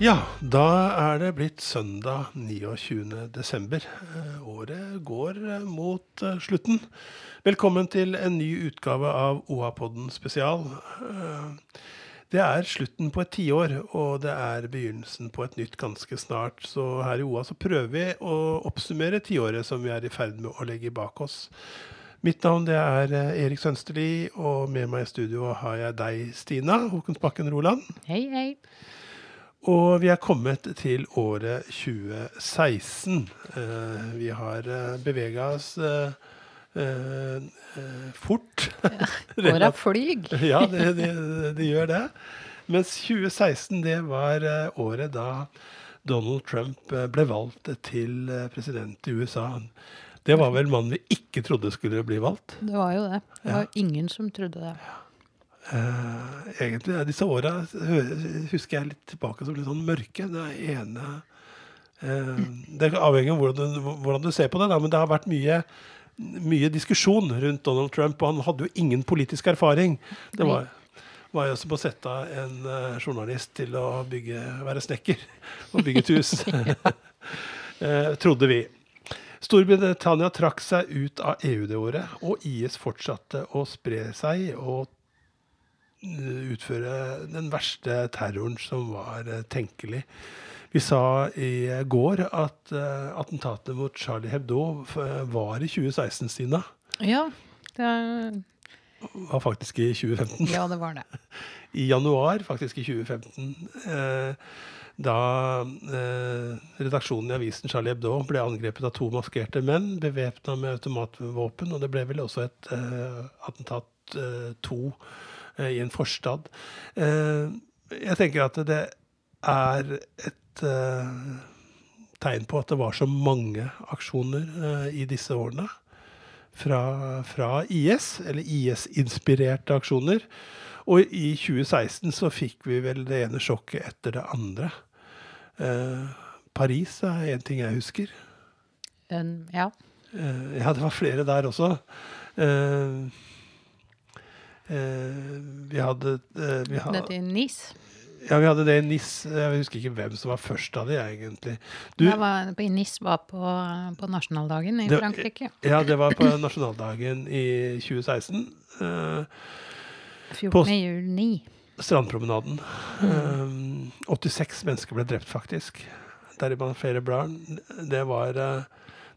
Ja, da er det blitt søndag 29. desember. Eh, Året går eh, mot eh, slutten. Velkommen til en ny utgave av OA-podden spesial. Det er slutten på et tiår, og det er begynnelsen på et nytt ganske snart. Så her i OA så prøver vi å oppsummere tiåret som vi er i ferd med å legge bak oss. Mitt navn det er Erik Sønsterli, og med meg i studio har jeg deg, Stina Håkonsbakken Roland. Hei, hei. Og vi er kommet til året 2016. Eh, vi har uh, bevega oss fort. eh, eh, fort. Åra flyg. ja, det, det, det gjør det. Mens 2016 det var eh, året da Donald Trump eh, ble valgt til eh, president i USA. Det var vel mannen vi ikke trodde skulle bli valgt. Det var jo det. Det Ja. var ingen som trodde det. Eh, egentlig disse åra husker jeg litt tilbake som litt sånn mørke. Det ene eh, Det avhenger av hvordan du, hvordan du ser på det, da, men det har vært mye, mye diskusjon rundt Donald Trump, og han hadde jo ingen politisk erfaring. Det var, var jo som å sette en uh, journalist til å bygge, være snekker og bygge et hus. eh, trodde vi. Storbritannia trakk seg ut av EU det året, og IS fortsatte å spre seg og utføre den verste terroren som var eh, tenkelig. Vi sa i går at eh, attentatet mot Charlie Hebdo var i 2016, Stina. Ja, det, Var faktisk i 2015. ja, det var det. I januar, faktisk i 2015, eh, da eh, redaksjonen i avisen Charlie Hebdo ble angrepet av to maskerte menn bevæpna med automatvåpen, og det ble vel også et eh, attentat eh, to eh, i en forstad. Eh, jeg tenker at det er et eh, tegn på at det var så mange aksjoner eh, i disse årene fra, fra IS, eller IS-inspirerte aksjoner. Og i 2016 så fikk vi vel det ene sjokket etter det andre. Eh, Paris er en ting jeg husker. Um, ja. Eh, ja, det var flere der også. Eh, eh, vi hadde eh, vi ha- Dette i NIS. Ja, vi hadde det i NIS. Jeg husker ikke hvem som var først av det, egentlig. Du, Det var, NIS var på, på nasjonaldagen i Det- Frankrike. ja, det var på nasjonaldagen i 2016. Eh, 14. juni. Strandpromenaden. Eh, 86 mennesker ble drept, faktisk. Deriblant flere barn. Det var, eh,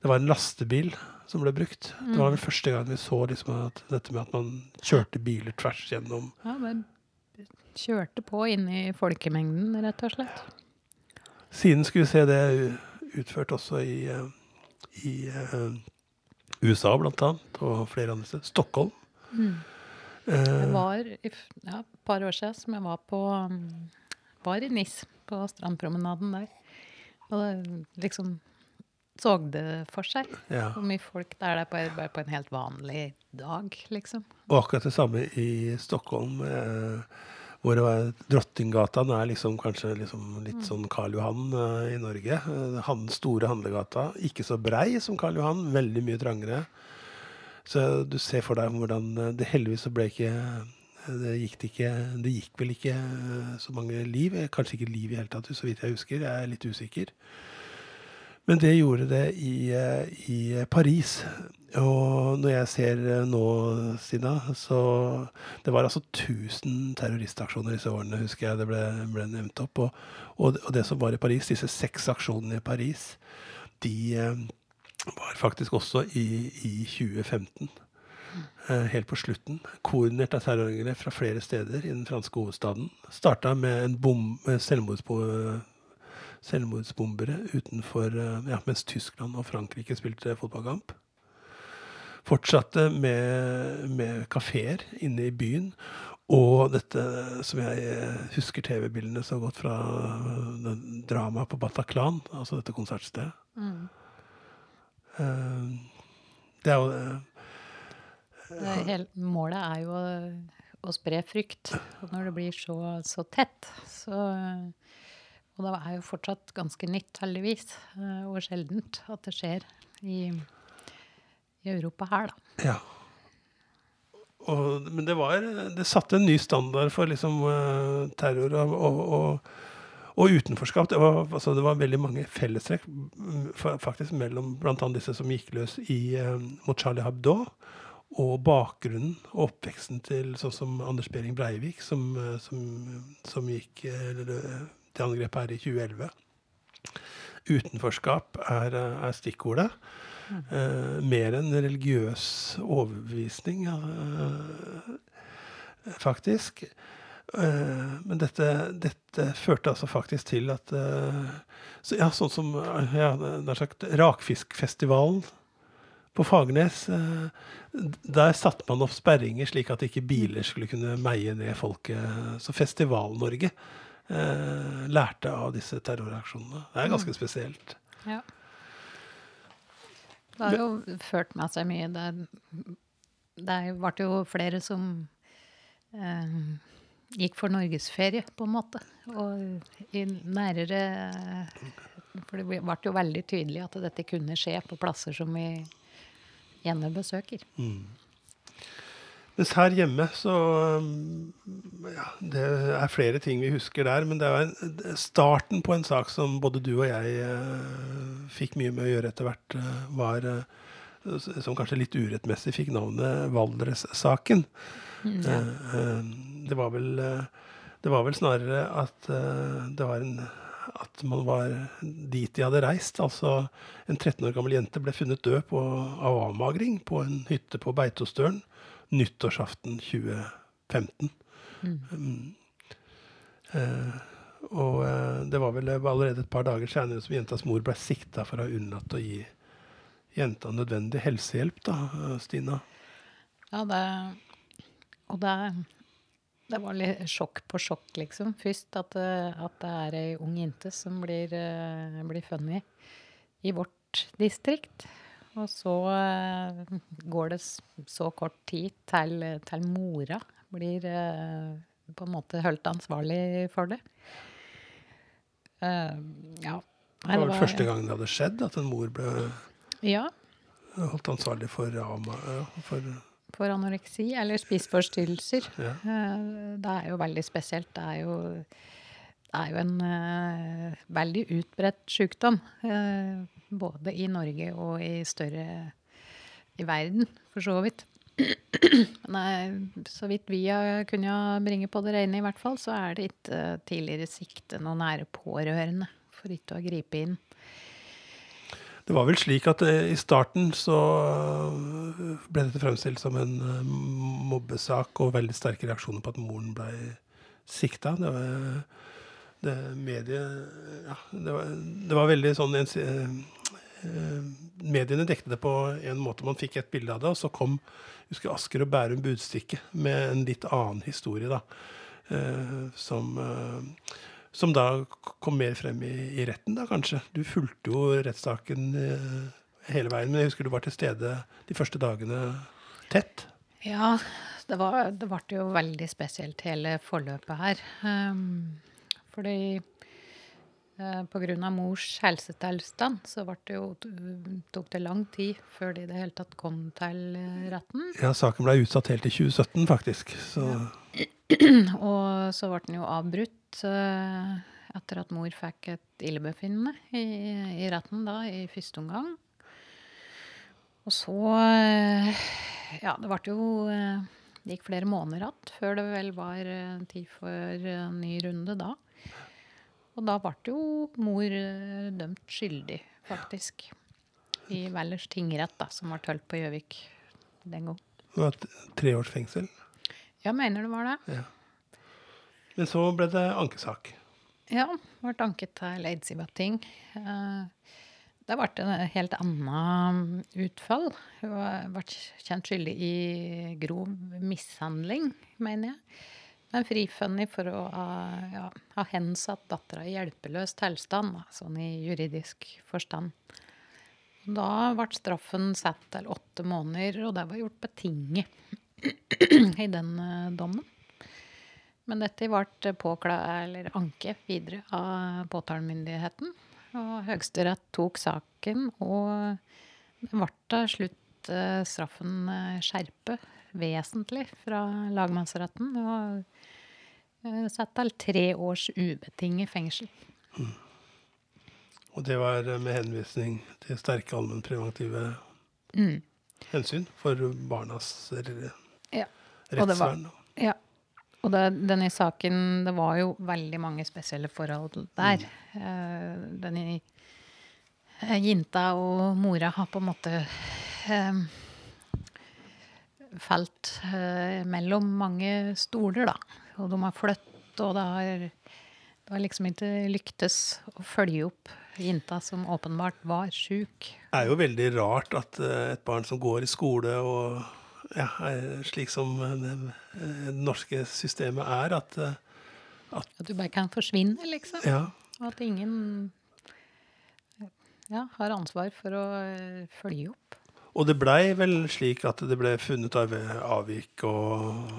det var en lastebil som ble brukt. Det var vel første gang vi så liksom at dette med at man kjørte biler tvers gjennom Ja, men kjørte på inn i folkemengden, rett og slett. Siden skulle vi se det utført også i, eh, i eh, USA, blant annet, og flere andre steder. Stockholm. Det Eh, var i ja, et par år siden som jeg var på um, var i NIS, på strandpromenaden der. Og det liksom så det for seg. ja. Hvor mye folk det er der på, bare på en helt vanlig dag, liksom. Og akkurat det samme i Stockholm, eh, hvor Drottninggata er liksom kanskje liksom litt sånn Karl Johan eh, i Norge. Den store handlegata. Ikke så brei som Karl Johan, veldig mye trangere. Så du ser for deg hvordan eh, det heldigvis så ble ikke det gikk, det ikke, det gikk vel ikke eh, så mange liv. Eh, Kanskje ikke liv i hele tatt, så vidt jeg husker. Jeg er litt usikker. Men det gjorde det i, eh, i Paris. Og når jeg ser eh, nå, Sina, så Det var altså 1000 terroristaksjoner disse årene, husker jeg det ble, ble nevnt opp. Og, og, og det som var i Paris, disse seks aksjonene i Paris, de eh, var faktisk også i, i 2015. eh, Helt på slutten. Koordinert av terrorangrep fra flere steder i den franske hovedstaden. Starta med en bom, med selvmordsbo- selvmordsbombere utenfor eh, ja, mens Tyskland og Frankrike spilte fotballkamp. Fortsatte med, med kafeer inne i byen. Og dette som jeg eh, husker TV-bildene så godt fra dramaet på Bataclan, altså dette konsertstedet. Eh, det er jo eh, Det er målet er jo å, å spre frykt. Og når det blir så, så tett, så Og det er jo fortsatt ganske nytt, heldigvis, eh, og sjeldent at det skjer i, i Europa her, da. Ja. Og, men det var Det satte en ny standard for liksom eh, terror. Og, og, og, utenforskap. Det var, altså, det var veldig mange fellestrekk mm, fa- faktisk mellom bl.a. disse som gikk løs i, eh, mot Charlie Hebdo, og bakgrunnen og oppveksten til sånn som Anders Behring Breivik, som, som, som gikk eller, til angrepet her i 2011. Utenforskap er, eh, er stikkordet. Eh, mer enn religiøs overbevisning, eh, faktisk. Eh, men dette, dette førte altså faktisk til at eh, så, Ja, sånn som ja, nær sagt Rakfiskfestivalen på Fagernes. eh, der satte man opp sperringer slik at ikke biler skulle kunne meie ned folket. Så Festival-Norge eh, lærte av disse terroraksjonene. Det er ganske spesielt. Ja. Det har jo ført med seg mye. Det, det ble jo flere som eh, gikk for norgesferie, på en måte. Og i nærere For det ble jo veldig tydelig at dette kunne skje på plasser som vi gjerne besøker. Mens her hjemme så um, ja, Det er flere ting vi husker der, men det er starten på en sak som både du og jeg eh, fikk mye med å gjøre etter hvert, eh, var eh, Som kanskje litt urettmessig fikk navnet Valdres-saken. Eh, eh, det var vel eh, Det var vel snarere at det var en at man var dit de hadde reist. Altså en 13 år gammel jente ble funnet død på, av avmagring på en hytte på Beitostølen nyttårsaften 2015. Mm. Uh, og uh, det var vel allerede et par dager senere som jentas mor ble sikta for å ha unnlatt å gi jenta nødvendig helsehjelp, da, eh, Stina. Ja, det Og det, det var litt sjokk på sjokk, liksom. Først at, det- at det er ei ung jente som blir, eh, blir funnet i vårt distrikt. Og så eh, går det så kort tid til, til mora blir eh, på en måte holdt ansvarlig for det. Eh, ja. Det var vel første gang det hadde skjedd at en mor ble Ja. holdt ansvarlig for, rama, for For anoreksi eller spiseforstyrrelser. ja. Det er jo veldig spesielt. Det er jo, det er jo en uh, veldig utbredt sykdom. eh, både i Norge og i større i verden, for så vidt. Eh, så vidt vi har kunnet bringe på det rene, i hvert fall, så er det ikke eh, tidligere sikte noen nære pårørende for ikke å gripe inn. Det var vel slik at eh, i starten så eh, ble dette fremstilt som en mobbesak og veldig sterke reaksjoner på at moren ble sikta. Det var det mediet Ja, det var, det var veldig sånn en, eh, Mediene dekte det på en måte. Man fikk et bilde av det, og så kom husker Asker og Bærum Budstikke med en litt annen historie, da. Eh, som eh, som da kom mer frem i, i retten, da kanskje. Du fulgte jo rettssaken hele veien, men jeg husker du var til stede de første dagene tett. Ja, det, var, det ble jo veldig spesielt hele forløpet her. Um, fordi eh, pga. mors helsetilstand så det jo, tok det lang tid før de i det hele tatt kom til eh, retten. Ja, saken ble utsatt helt til 2017, faktisk. Så Og så ble den jo avbrutt eh, etter at mor fikk et illebefinnende i, i retten da, i første omgang. Og så eh, Ja, det ble jo eh, Det gikk flere måneder igjen før det vel var tid for en ny runde da. Og da ble jo mor eh, dømt skyldig, faktisk. I Valdres tingrett, da, som ble holdt på Gjøvik den gang. det var tre års fengsel. Ja, mener det var det. Men så ble det ankesak. Ja, ble anket til Eidsivating. Eh, Det ble en helt annet utfall. Hun ble kjent skyldig i grov mishandling, mener jeg. Men frifunnet for å ja, ha hensatt dattera i hjelpeløs tilstand, sånn i juridisk forstand. Da ble straffen satt til åtte måneder, og det var gjort betinget i den eh, dommen. Men dette ble påkla, eller anke videre av påtalemyndigheten. Og Høyesterett tok saken, og det ble til slutt eh, straffen eh, skjerpet vesentlig fra lagmannsretten. Og eh, satt til tre års ubetinget fengsel. Og det var eh, med henvisning til sterke allmennpreventive Mm. hensyn for barnas r- Ja. Det var- Ja. Og det, denne saken, det var jo veldig mange spesielle forhold der. Mm. denne eh, jenta og mora har på en måte eh, falt eh, mellom mange stoler, da. Og de har flyttet, og det har, det har liksom ikke lyktes å følge opp jenta som åpenbart var sjuk. Det er jo veldig rart at eh, et barn som går i skole og ja, slik som eh, det eh, norske systemet er, at at At du bare kan forsvinne, liksom. ja, Og at ingen ja, har ansvar for å eh, følge opp. Og det blei vel slik at det ble funnet avvik og,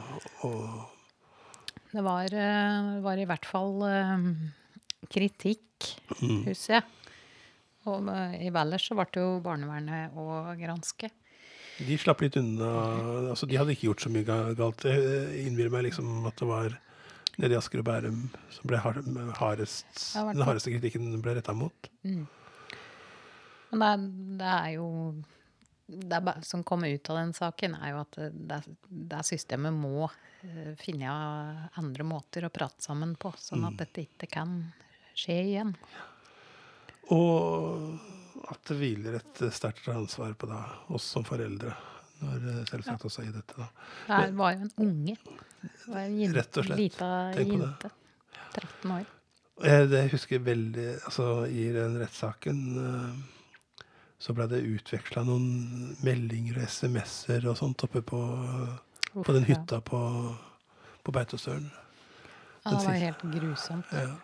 og Det var, eh, var i hvert fall eh, kritikk, Mm. husker jeg. Og eh, i Valdres så ble det jo barnevernet å granske. De slapp litt unna. altså De hadde ikke gjort så mye galt. Jeg innbiller meg liksom at det var nede i Asker og Bærum som ble hardest, den hardeste kritikken ble retta mot. Men det, er- det er jo Det som kommer ut av den saken, er jo at det, det, det systemet må eh, finne andre måter å prate sammen på, sånn at dette ikke kan skje igjen. Og at det hviler et sterkt ansvar på da, oss som foreldre. Når selvsagt selvsagt også i dette, da. Det var jo en unge. Det var en jente, Rett og slett. lita jente. 13 år. Jeg, det husker veldig Altså, i den rettssaken eh, så ble det utveksla noen meldinger og SMS-er og sånt oppe på, Uff, på den hytta på, på Beitostølen. Ja, det var helt grusomt. Ja.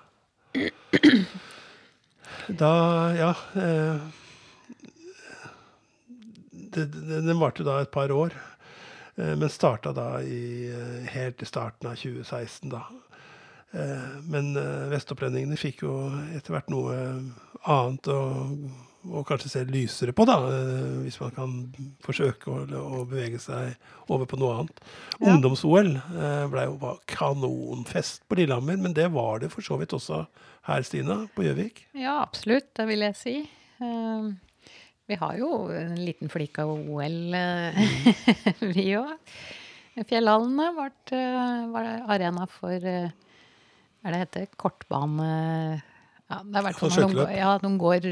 Da, ja eh, Den varte da et par år, eh, men starta da i, eh, helt i starten av 2016, da. Eh, men eh, vestopplendingene fikk jo etter hvert noe annet å, å kanskje se lysere på, da. eh, Hvis man kan forsøke å, å bevege seg over på noe annet. Ja. Ungdoms-OL eh, ble jo bare kanonfest på Lillehammer, men det var det for så vidt også her, Stina, på Gjøvik. Ja, absolutt, det vil jeg si. Eh, vi har jo en liten flik av OL, eh, vi òg. Fjellhallene ble, ble var arena for er det heter? Kortbane... Ja, det er i hvert fall For når går- ja, de går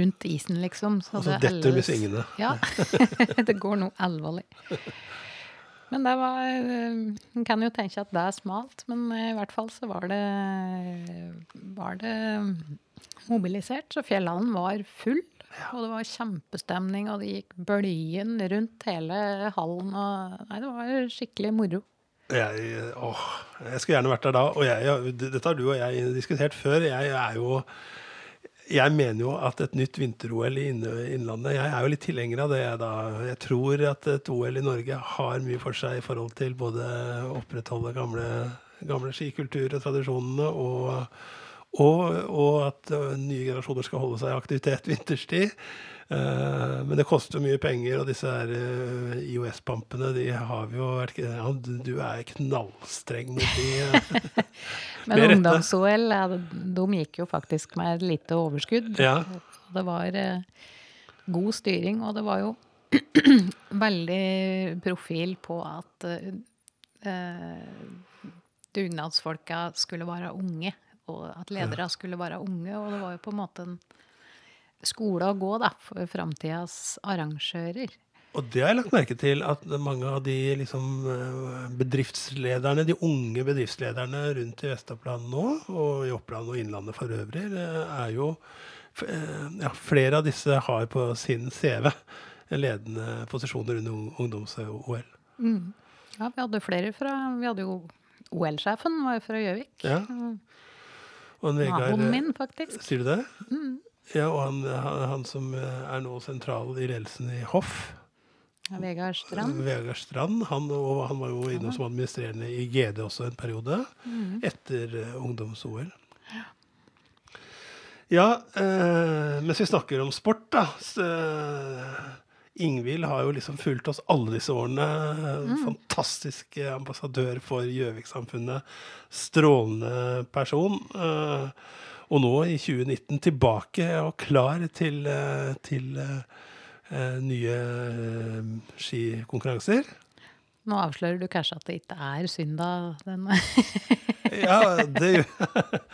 rundt isen, liksom. Så Og så det detter elles- svingene. Ja. det går noe alvorlig. Men det var eh, En kan jo tenke at det er smalt, men i hvert fall så var det var det mobilisert. Så Fjellhallen var full. Og det var kjempestemning, og det gikk bølgen rundt hele hallen. Og, nei, det var skikkelig moro. Jeg, åh, jeg skulle gjerne vært der da. Og jeg, dette har du og jeg diskutert før. Jeg er jo jeg mener jo at et nytt vinter-OL i Innlandet Jeg er jo litt tilhenger av det. Da. jeg tror at et OL i Norge har mye for seg i forhold til både å opprettholde gamle, gamle skikultur og tradisjonene, og, og, og at nye generasjoner skal holde seg i aktivitet vinterstid. Eh, men det koster mye penger, og disse her eh, IOS-pampene, de har vi jo vært ja, du- er knallstreng mot de. Men ungdoms-OL, de gikk jo faktisk med et lite overskudd. Ja. Det var eh, god styring, og det var jo veldig profil på at eh, dugnadsfolka skulle være unge, og at ledere skulle være unge. Og det var jo på en måte en skole å gå da, for framtidas arrangører. Og det har jeg lagt merke til, at mange av de liksom, eh, bedriftslederne, de unge bedriftslederne rundt i Vest-Oppland nå, og i Oppland og Innlandet for øvrig, eh, er jo eh, ja, Flere av disse har på sin CV ledende posisjoner under ung- ungdoms-OL. Ja, vi hadde flere fra Vi hadde jo OL-sjefen var jo fra Gjøvik. Ja. Og en Naboen min, faktisk. Sier du det? Ja, og han, han, han som eh, er nå sentral i ledelsen i Hoff, Ja, Vegard Strand. Vegard Strand, han, og han var jo innom som administrerende i GD også en periode, etter eh, ungdoms-OL. Ja, eh, mens vi snakker om sport, da. Så, eh, Ingvild har jo liksom fulgt oss alle disse årene. Fantastisk eh, ambassadør for Gjøvik-samfunnet. Strålende person. Eh, og nå i 2019 tilbake og klar til, eh, til uh, nye uh, skikonkurranser. Nå avslører du kanskje at det ikke er synda den Ja, det gjør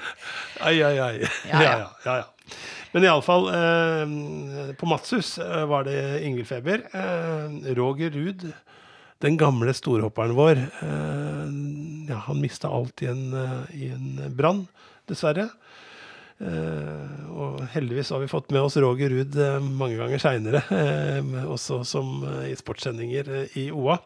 Ai, ai, ai. Ja, ja. ja, ja. Men iallfall, eh, på Matshus eh, var det Ingvild Feber. Eh, Roger Ruud, den gamle storhopperen vår, eh, ja, han mista alt i en, i en brann, dessverre. Eh, og heldigvis har vi fått med oss Roger Ruud eh, mange ganger seinere, eh, også som i sportssendinger i OA.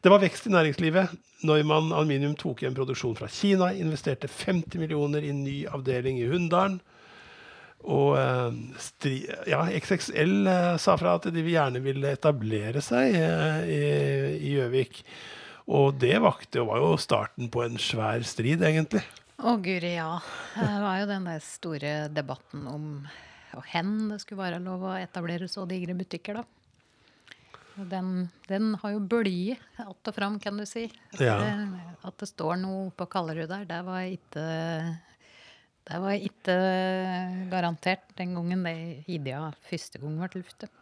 Det var vekst i næringslivet. Neumann Aluminium tok igjen produksjon fra Kina, investerte 50 millioner i ny avdeling i Hunndalen. Og ja, XXL sa fra at de gjerne ville etablere seg i Gjøvik. Og det vakte, var jo starten på en svær strid, egentlig. Å, guri, ja. Det var jo den der store debatten om og hen det skulle være lov å etablere så digre butikker, da. Den, den har jo bølget att og fram, kan du si. Ja. Det, at det står noe på Kallerud der, det var ikke det var ikke garantert den gangen det idea første gang ble luftet.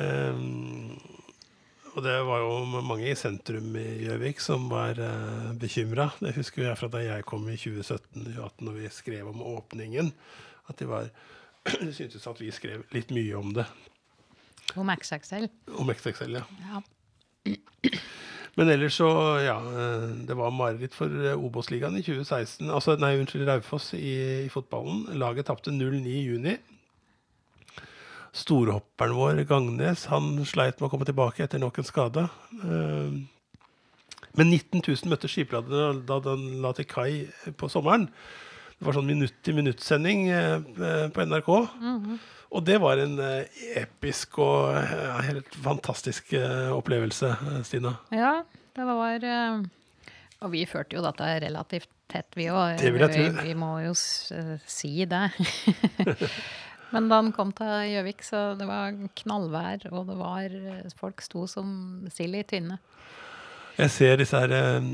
Um, og det var jo mange i sentrum i Gjøvik som var uh, bekymra. Det husker jeg fra da jeg kom i 2017-2018 og vi skrev om åpningen. At de var Det syntes at vi skrev litt mye om det. Om XXL. Om XXL, ja. Ja. Men ellers så, ja eh, Det var mareritt for eh, Obos-ligaen i 2016. Altså, nei, unnskyld, Raufoss i, i fotballen. Laget tapte 0-9 i juni. Storhopperen vår, Gangnes, han sleit med å komme tilbake etter nok en skade. Eh, Men 19 000 møtte skipladerne da den la til kai på sommeren. Det var sånn minutt-til-minutt-sending eh, på NRK. Og det var en eh, episk og eh, helt fantastisk eh, opplevelse, eh, Stina. Ja, det var eh, Og vi førte jo dette relativt tett, vi òg. Det vil jeg Vi, tro. vi må jo eh, si det. Men da han kom til Gjøvik, så det var knallvær, og det var eh, Folk sto som sild i tynne. Jeg ser disse her eh,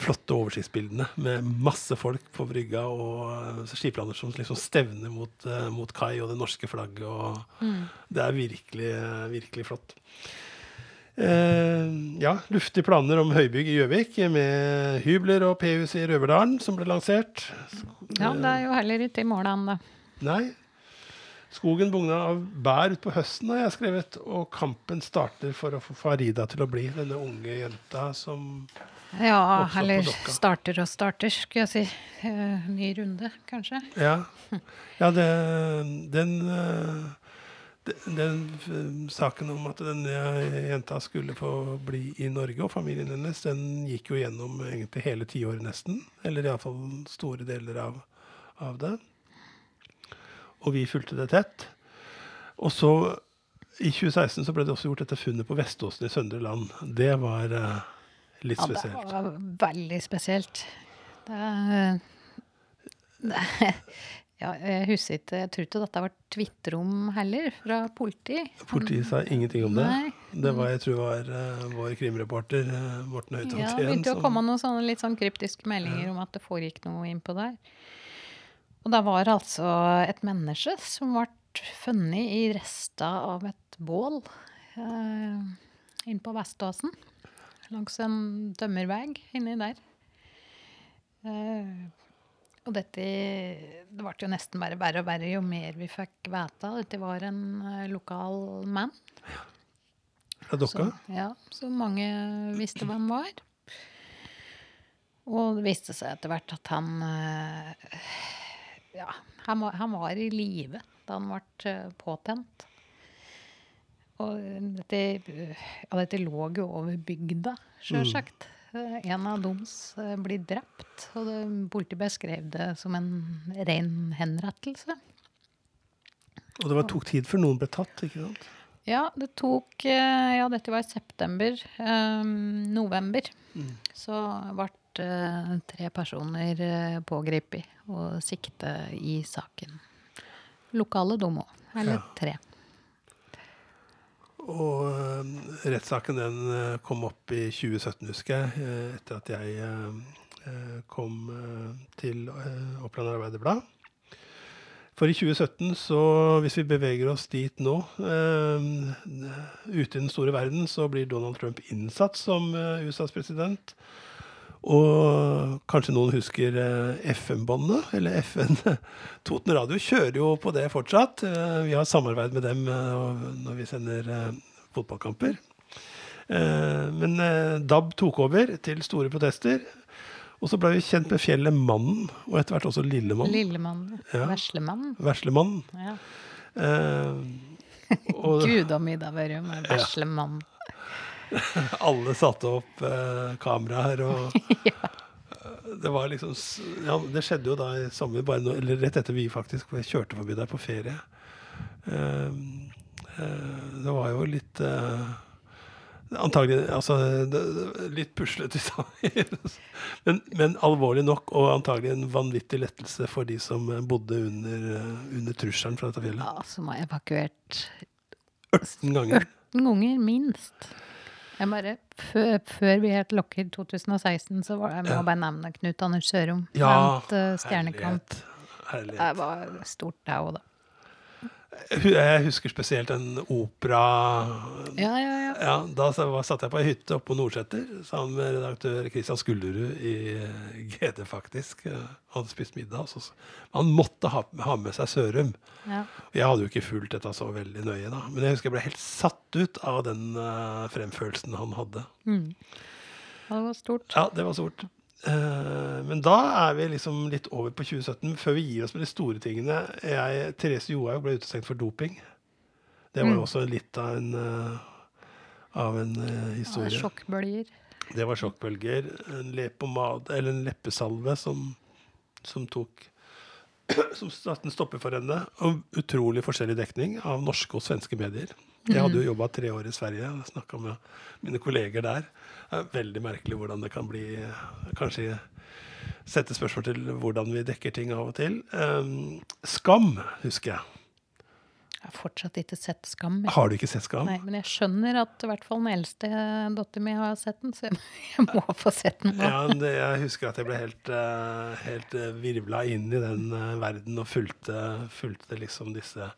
flotte oversiktsbildene med masse folk på brygga og eh, skiplaner som liksom stevner mot, eh, mot kai og det norske flagget. Og Det er virkelig, virkelig flott. Eh, ja, luftige planer om høybygg i Gjøvik med hybler og P-hus i Røverdalen som ble lansert. Ja, det er jo heller ikke i mål ennå. Nei. Skogen bugna av bær utpå høsten, har jeg skrevet. Og kampen starter for å få Farida til å bli denne unge jenta som Ja, eller starter og starter, skulle jeg si. Eh, ny runde, kanskje. Ja. ja det, den eh, den eh, saken om at denne jenta skulle få bli i Norge, og familien hennes, den gikk jo gjennom egentlig hele tiåret nesten. Eller iallfall store deler av, av det. Og vi fulgte det tett. Og så, i 2016, så ble det også gjort dette funnet på Veståsen i Søndre Land. Det var uh, litt Ja, det var veldig spesielt. Det, det Ja, jeg husker ikke Jeg tror ikke dette var Twitter-om heller, fra politiet. Politiet sa ingenting om det. Nei. Det var, jeg tror var uh, vår krimreporter eh, Morten Ja, det begynte å komme noen sånne litt sånn kryptiske meldinger om at det foregikk noe innpå der. Og det var altså et menneske som ble funnet i resta av et bål eh, inne på Veståsen. Langs en tømmervei inni der. Eh, og dette Det ble jo nesten bare verre og verre jo mer vi fikk vite. Dette var en eh, lokal mann. Ja. Det er dere? ja, så mange visste hvem han var. Og det viste seg etter hvert at han eh, Ja, han var, han var i live da han ble eh, påtent. Og dette, ja, dette lå jo over bygda, sjølsagt. Mm. En av dems eh, blir drept, og det, politiet beskrev det som en ren henrettelse. Og det var, tok tid før noen ble tatt, ikke sant? Ja, det tok Ja, dette var i september. Um, november. Så ble eh, tre personer uh, pågrepet og sikte i saken. Lokale dom òg. Eller Ja. tre. og eh, rettssaken den eh, kom opp i 2017, husker jeg, eh, etter at jeg eh, eh, kom eh, til eh, Oppland Arbeiderblad. For i 2017, så hvis vi beveger oss dit nå, uh, ute i den store verden, så blir Donald Trump innsatt som uh, USAs president. Og kanskje noen husker eh, FM-båndet, eller FN. Toten Radio kjører jo på det fortsatt. Eh, vi har samarbeid med dem eh, når vi sender fotballkamper. Men DAB tok over til store protester. Og så ble vi kjent med fjellet Mannen, og etter hvert også Lillemann. Lillemann, Ja. Veslemannen. Veslemannen. Ja. Eh, og Gud om middag være med veslemannen. alle satte opp eh, kameraer og ja. Det var liksom Ja, det skjedde jo da i sommer, nå, eller rett etter vi faktisk kjørte forbi der på ferie. Eh, eh, det var jo litt eh, Antagelig altså, det, litt puslete. men, men alvorlig nok, og antagelig en vanvittig lettelse for de som bodde under, eh, under trusselen fra dette fjellet. Ja, som har evakuert 18 ganger. 18 ganger, minst. Jeg bare, før, vi het Lockheed 2016, så var jeg må bare nevne Knut Anders Sørum. Ja, eh, Stjernekamp. Herlighet. Herlighet. Det var stort, det òg, da. Jeg husker spesielt en opera Ja, ja, ja. Ja, Da satt jeg på ei hytte oppe på Nordseter sammen med redaktør Kristian Skullerud i eh, GD, faktisk. Han hadde spist middag. Så han måtte ha, ha med seg Sørum. ja. Jeg hadde jo ikke fulgt dette så veldig nøye, da. Men jeg husker jeg ble helt satt ut av den eh, fremførelsen han hadde. Mm. Det var stort. Ja, det var stort. Eh, men da er vi liksom litt over på 2017. Før vi gir oss med de store tingene. Jeg, Therese Johaug ble utestengt for doping. Det var jo Mm. også litt av en, uh, av en Ja, historie. sjokkbølger. det var sjokkbølger. En en leppesalve som, som tok Som satte en stopper for henne. Og utrolig forskjellig dekning av norske og svenske medier. Jeg hadde jo jobba tre år i Sverige og snakka med mine kolleger der. Det er veldig merkelig hvordan det kan bli Kanskje sette spørsmål til hvordan vi dekker ting av og til. Um, skam, husker jeg. Jeg har fortsatt ikke sett Skam. jeg. Har du ikke sett Skam? Nei, men jeg skjønner at i hvert fall den eldste datteren min har sett den, så jeg, må få sett den nå. Ja, det, jeg husker at jeg ble helt, uh, helt uh, virvla inn i den eh, verden og fulgte, fulgte liksom disse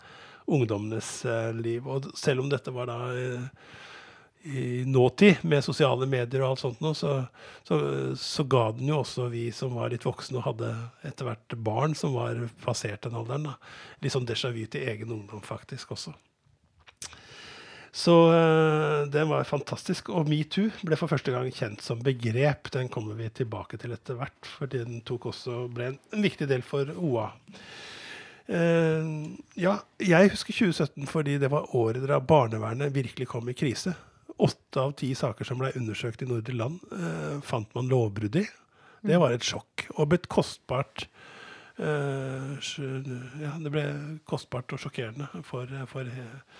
ungdommenes eh, liv. Og selv om dette var da eh, i nåtid, med sosiale medier og alt sånt noe, så, så, så ga den jo også vi som var litt voksne og hadde etter hvert barn som var passert den alderen, da, litt sånn déjà vu til egen ungdom faktisk også. Så eh, den var fantastisk. Og metoo ble for første gang kjent som begrep. Den kommer vi tilbake til etter hvert, fordi den tok også, ble en, viktig del for OA. Uh, ja, jeg husker 2017 fordi det var året da barnevernet virkelig kom i krise. Åtte av ti saker som ble undersøkt i nordre land, eh, fant man lovbrudd i. Det var et sjokk, og ble kostbart eh, Ja, det ble kostbart og sjokkerende for, for eh,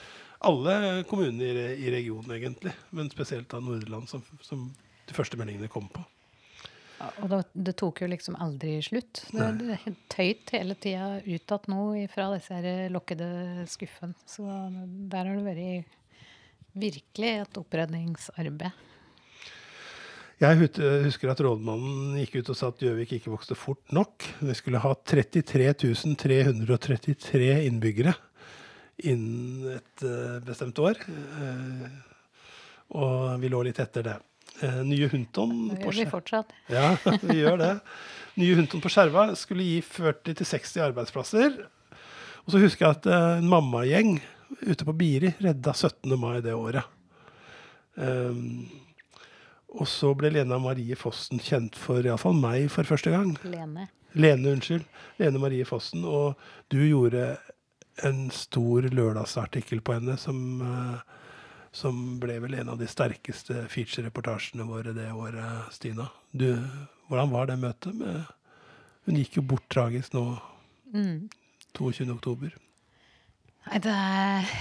alle kommuner i, i regionen, egentlig. Men spesielt da Nordland, som, som de første meldingene kom på. Og det, det tok jo liksom aldri slutt. Det, det tøyt hele tida utad nå fra disse her lukkede skuffene. Så der har det vært virkelig et oppredningsarbeid. Jeg husker at rådmannen gikk ut og sa at Gjøvik ikke vokste fort nok. Vi skulle ha 33 333 innbyggere innen et eh, bestemt år. Eh, og vi lå litt etter det. Eh, nye Hunton Det på gjør vi fortsatt. Ja, vi gjør det. Nye Hunton på Skjerva skulle gi 40-60 arbeidsplasser. Og så husker jeg at en mammagjeng ute på Biri redda 17. mai det året. Um, og så ble Lena Marie Fossen kjent for iallfall meg for første gang. Lene. Lene, unnskyld. Lene Marie Fossen. Og du gjorde en stor lørdagsartikkel på henne som, eh, som ble vel en av de sterkeste feature-reportasjene våre det året, Stina. Du, hvordan var det møtet med Hun gikk jo bort tragisk nå Mm. 22. Nei, det er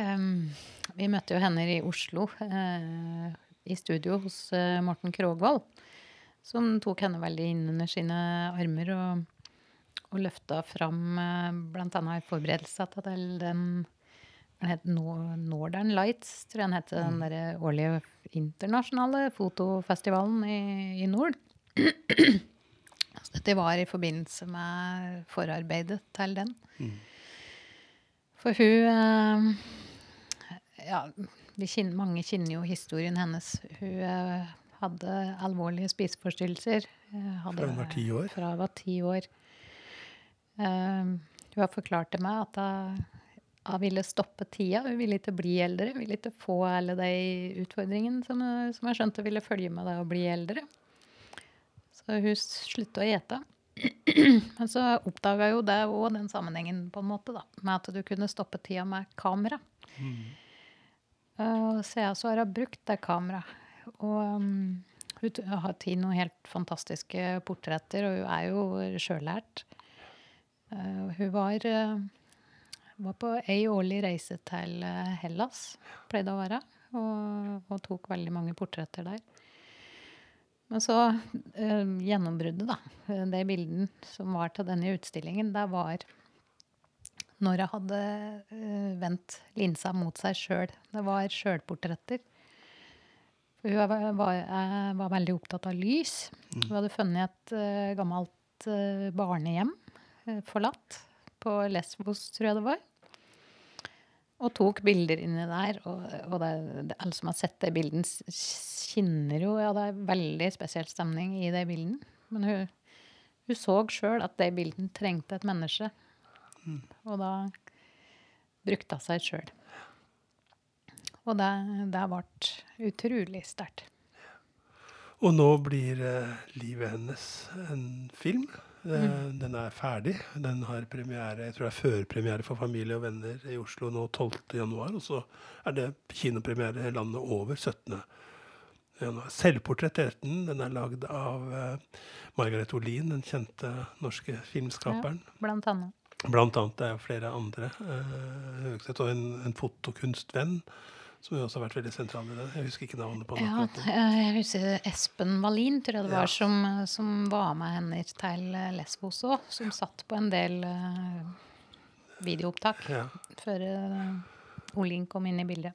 ehm, Vi møtte jo henne i Oslo, uh, i studio hos uh, Morten Krogvold. Som tok henne veldig inn under sine armer og, og løfta fram uh, bl.a. i forberedelsene til den Den het Northern Lights, tror jeg den het. Den der årlige internasjonale fotofestivalen i, i nord. Så dette var i forbindelse med forarbeidet til den. For hun eh, Ja, vi kjenner, mange kjenner jo historien hennes. Hun eh, hadde alvorlige spiseforstyrrelser. eh, hadde- Fra hun var ti år? Fra hun var ti år. Eh, hun har forklart til meg at hun, hun ville stoppe tida. Hun ville ikke bli eldre. Hun ville ikke få alle de utfordringene som, som jeg skjønte ville følge med det å bli eldre. Så hun slutta å ete. Men så oppdaga jo det òg den sammenhengen, på en måte, da, med at du kunne stoppe tida med kamera. Uh, så jeg så har brukt det kameraet. Og um, hun har tatt noen helt fantastiske portretter, og hun er jo sjøllært. Uh, hun var, uh, var på ei årlig reise til uh, Hellas, pleide å være, og, og tok veldig mange portretter der. Men så eh, gjennombruddet, da. det De bildene som var til denne utstillingen, det var når jeg hadde eh, vendt linsa mot seg sjøl. Det var sjølportretter. Hun var, var, jeg var veldig opptatt av lys. Hun hadde funnet et uh, gammelt uh, barnehjem forlatt på Lesvos, tror jeg det var. Og tok bilder inni der. Og, og det, det, alle som har sett det bildet, kjenner jo Ja, det er veldig spesiell stemning i det bildet. Men hun, hun så sjøl at det bildet trengte et menneske. Og da brukte hun seg sjøl. Og det, det ble utrolig sterkt. Og nå blir eh, livet hennes en film. Eh, Den er ferdig. Den har premiere, jeg tror det er førpremiere for familie og venner i Oslo nå 12.1. Og så er det kinopremiere landet over 17. januar. Selvportrett den. Den er lagd av eh, Margaret Olin, den kjente norske filmskaperen. Blant annet. Blant annet det er flere andre. Uh, Høgseth og en, en fotokunstvenn som også har vært veldig sentral i det. Jeg husker ikke navnet på. Ja, jeg husker Espen Wallin, tror jeg det var, Ja. som, som var med henne til Lesbos òg. Som satt på en del uh, videoopptak Ja. før uh, Olin kom inn i bildet.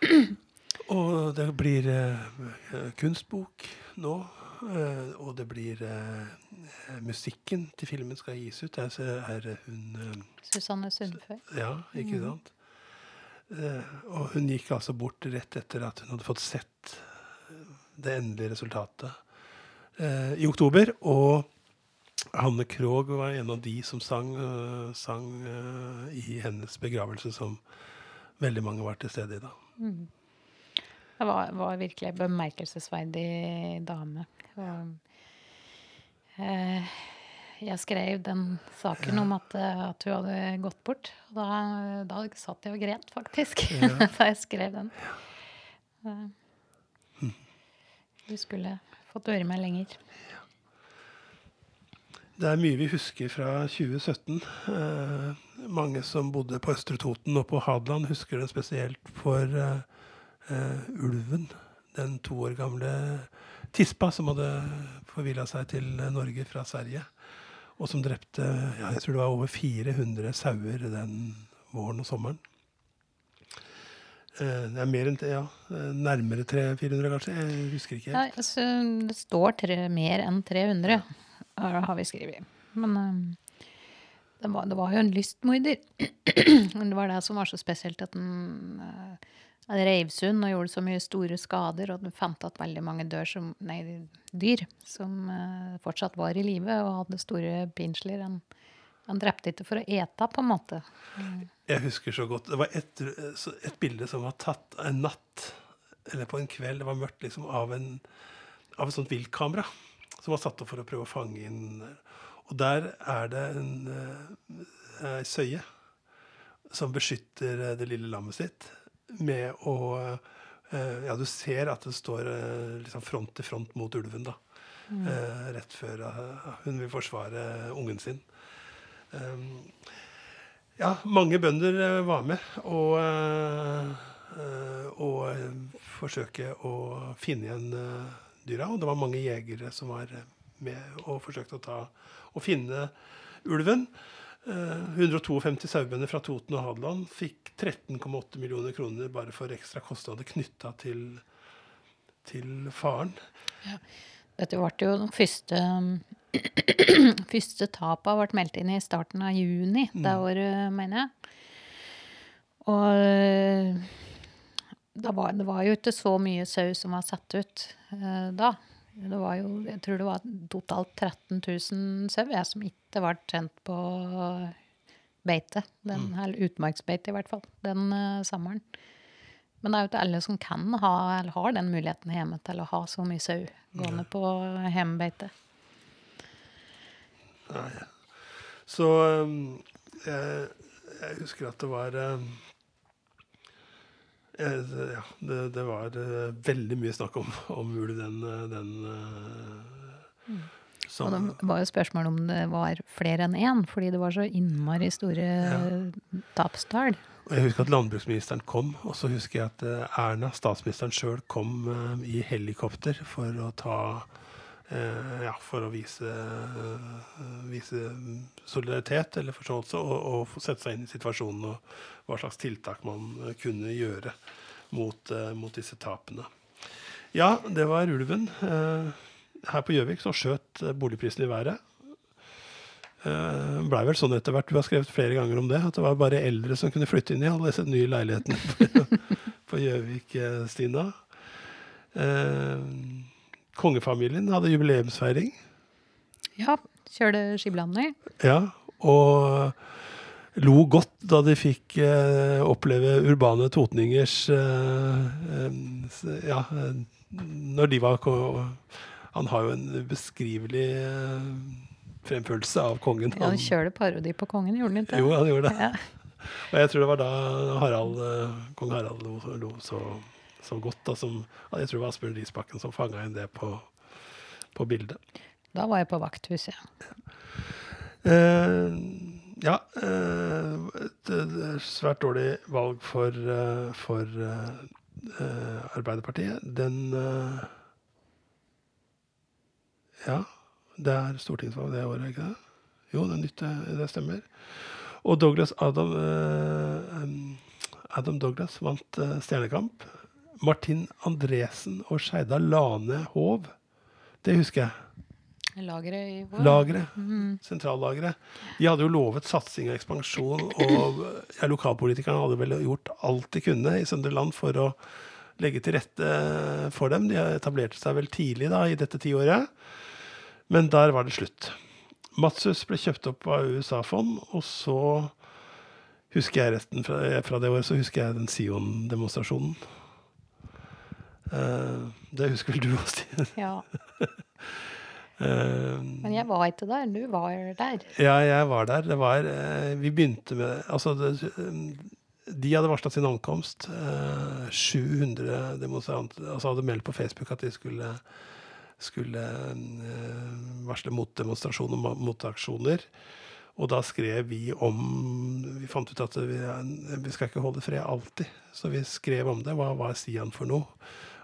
Og det blir uh, kunstbok nå. Uh, og det blir uh, Musikken til filmen skal gis ut. Der er hun uh, Susanne Sundfør. Ja, ikke sant? Eh, og hun gikk altså bort rett etter at hun hadde fått sett eh, det endelige resultatet eh, i oktober. Og Hanne Krogh var en av de som sang, sang i hennes begravelse, som veldig mange var til stede i da. Det var, var virkelig en bemerkelsesverdig dame. Og, eh, jeg skrev den saken om at, eh, at hun hadde gått bort. Og da, da satt jeg og gret, faktisk, da jeg skrev den. Eh, Du skulle fått høre meg lenger. Det er mye vi husker fra 2017. Eh, mange som bodde på Østre Toten og på Hadeland, husker det spesielt for eh, eh, ulven. Den to år gamle tispa som hadde forvilla seg til Norge fra Sverige. Og som drepte ja, jeg tror det var over 400 sauer den våren og sommeren. Eh, det er mer enn ja, eh, nærmere 300-400, kanskje. Jeg husker ikke helt. Ja, altså, det står tre, mer enn 300, har vi skrevet. Men um, det, var, det var jo en lystmorder. Det var det som var så spesielt, at den uh, reiv sund og gjorde så mye store skader. Og den fant at veldig mange som, nei, dyr som uh, fortsatt var i live og hadde store pinsler. Han, han drepte ikke for å ete, på en måte. Jeg husker så godt. Det var et, et bilde som var tatt en natt, eller på en kveld, det var mørkt, liksom, av, en, av et sånt viltkamera. Som var satt opp for å prøve å fange inn Og der er det en uh, søye som beskytter eh, det lille lammet sitt med å eh, Ja, du ser at det står eh, liksom front til front mot ulven, da. Eh, rett før hun vil forsvare ungen sin. Um, ja, mange bønder var med og, og forsøke å finne igjen dyra. Og det var mange jegere som var med og forsøkte å ta og finne ulven. Eh, 152 sauebønder fra Toten og Hadeland fikk 13,8 millioner kroner bare for ekstra kostnader knytta til, til faren. Dette ble jo den første Første tapa ble meldt inn i starten av juni det året, mener jeg. Og eh, da var, det var jo ikke så mye sau som var satt ut eh, da. Det var jo, jeg tror det var totalt 13 000 sau jeg, som ikke ble kjent på beite. Den, Eller utmarksbeite, i hvert fall. Den uh, sommeren. Men det er jo ikke alle som kan ha, eller har den muligheten hjemme til å ha så mye sau gående på hjemmebeite. Så um, jeg, jeg husker at det var um, ja, det, det var uh, veldig mye snakk om, om ulv den, uh, den uh, Og det var jo spørsmål om det var flere enn én, fordi det var så innmari store tapstall. Og jeg husker at landbruksministeren kom, og så husker jeg at Erna, statsministeren sjøl, kom i helikopter for å ta Ja, for å vise, vise solidaritet eller forståelse, og, og sette seg inn i situasjonen og hva slags tiltak man kunne gjøre mot, mot disse tapene. Ja, det var ulven. her på Gjøvik så skjøt boligprisen i været. Uh, blei vel sånn etter hvert. Du har skrevet flere ganger om det. At det var bare eldre som kunne flytte inn i alle disse nye leilighetene på, Gjøvik, Stina. Uh, kongefamilien hadde jubileumsfeiring. Ja, kjørte skiblander. Ja, og lo godt da de fikk oppleve urbane totningers Ja, når de var Han har jo en ubeskrivelig fremførelse av kongen. Ja, Han kjørte parodi på kongen, gjorde han ikke? Jo, han gjorde det. Ja. Og jeg tror det var da Harald, kong Harald lo, lo så, så, godt. Da, som, jeg tror det var Asbjørn Risbakken som fanga inn det på, på, bildet. Da var jeg på vakthuset, ja. Uh, ja. Eh, et, et, svært dårlig valg for, for eh, Arbeiderpartiet. Den Ja. Det er stortingsvalg det året, ikke det? Jo, det, nytt, det stemmer. Og Douglas Adam, Adam Douglas vant Stjernekamp. Martin Andresen og Skeida Lane Hov. Det husker jeg. Lageret i vår. Lageret. Mm. Sentrallageret. De hadde jo lovet satsing og ekspansjon, og ja, lokalpolitikerne hadde vel gjort alt de kunne i Søndre Land for å legge til rette for dem. De etablerte seg vel tidlig da, i dette tiåret. Men der var det slutt. Matsus ble kjøpt opp av USA-fond, og så husker jeg resten fra, fra, det året, så husker jeg den Sion-demonstrasjonen. Uh, det husker vel du også, Stine? Ja. uh, Men jeg var ikke der. Du var der. Ja, jeg var der. Det var uh, Vi begynte med Altså, det, de hadde varsla sin ankomst. 700 demonstranter altså hadde meldt på Facebook at de skulle skulle varsle motdemonstrasjon og motaksjoner. Og da skrev vi om Vi fant ut at vi, vi, skal ikke holde fred alltid. Så vi skrev om det. Hva var Sian for noe?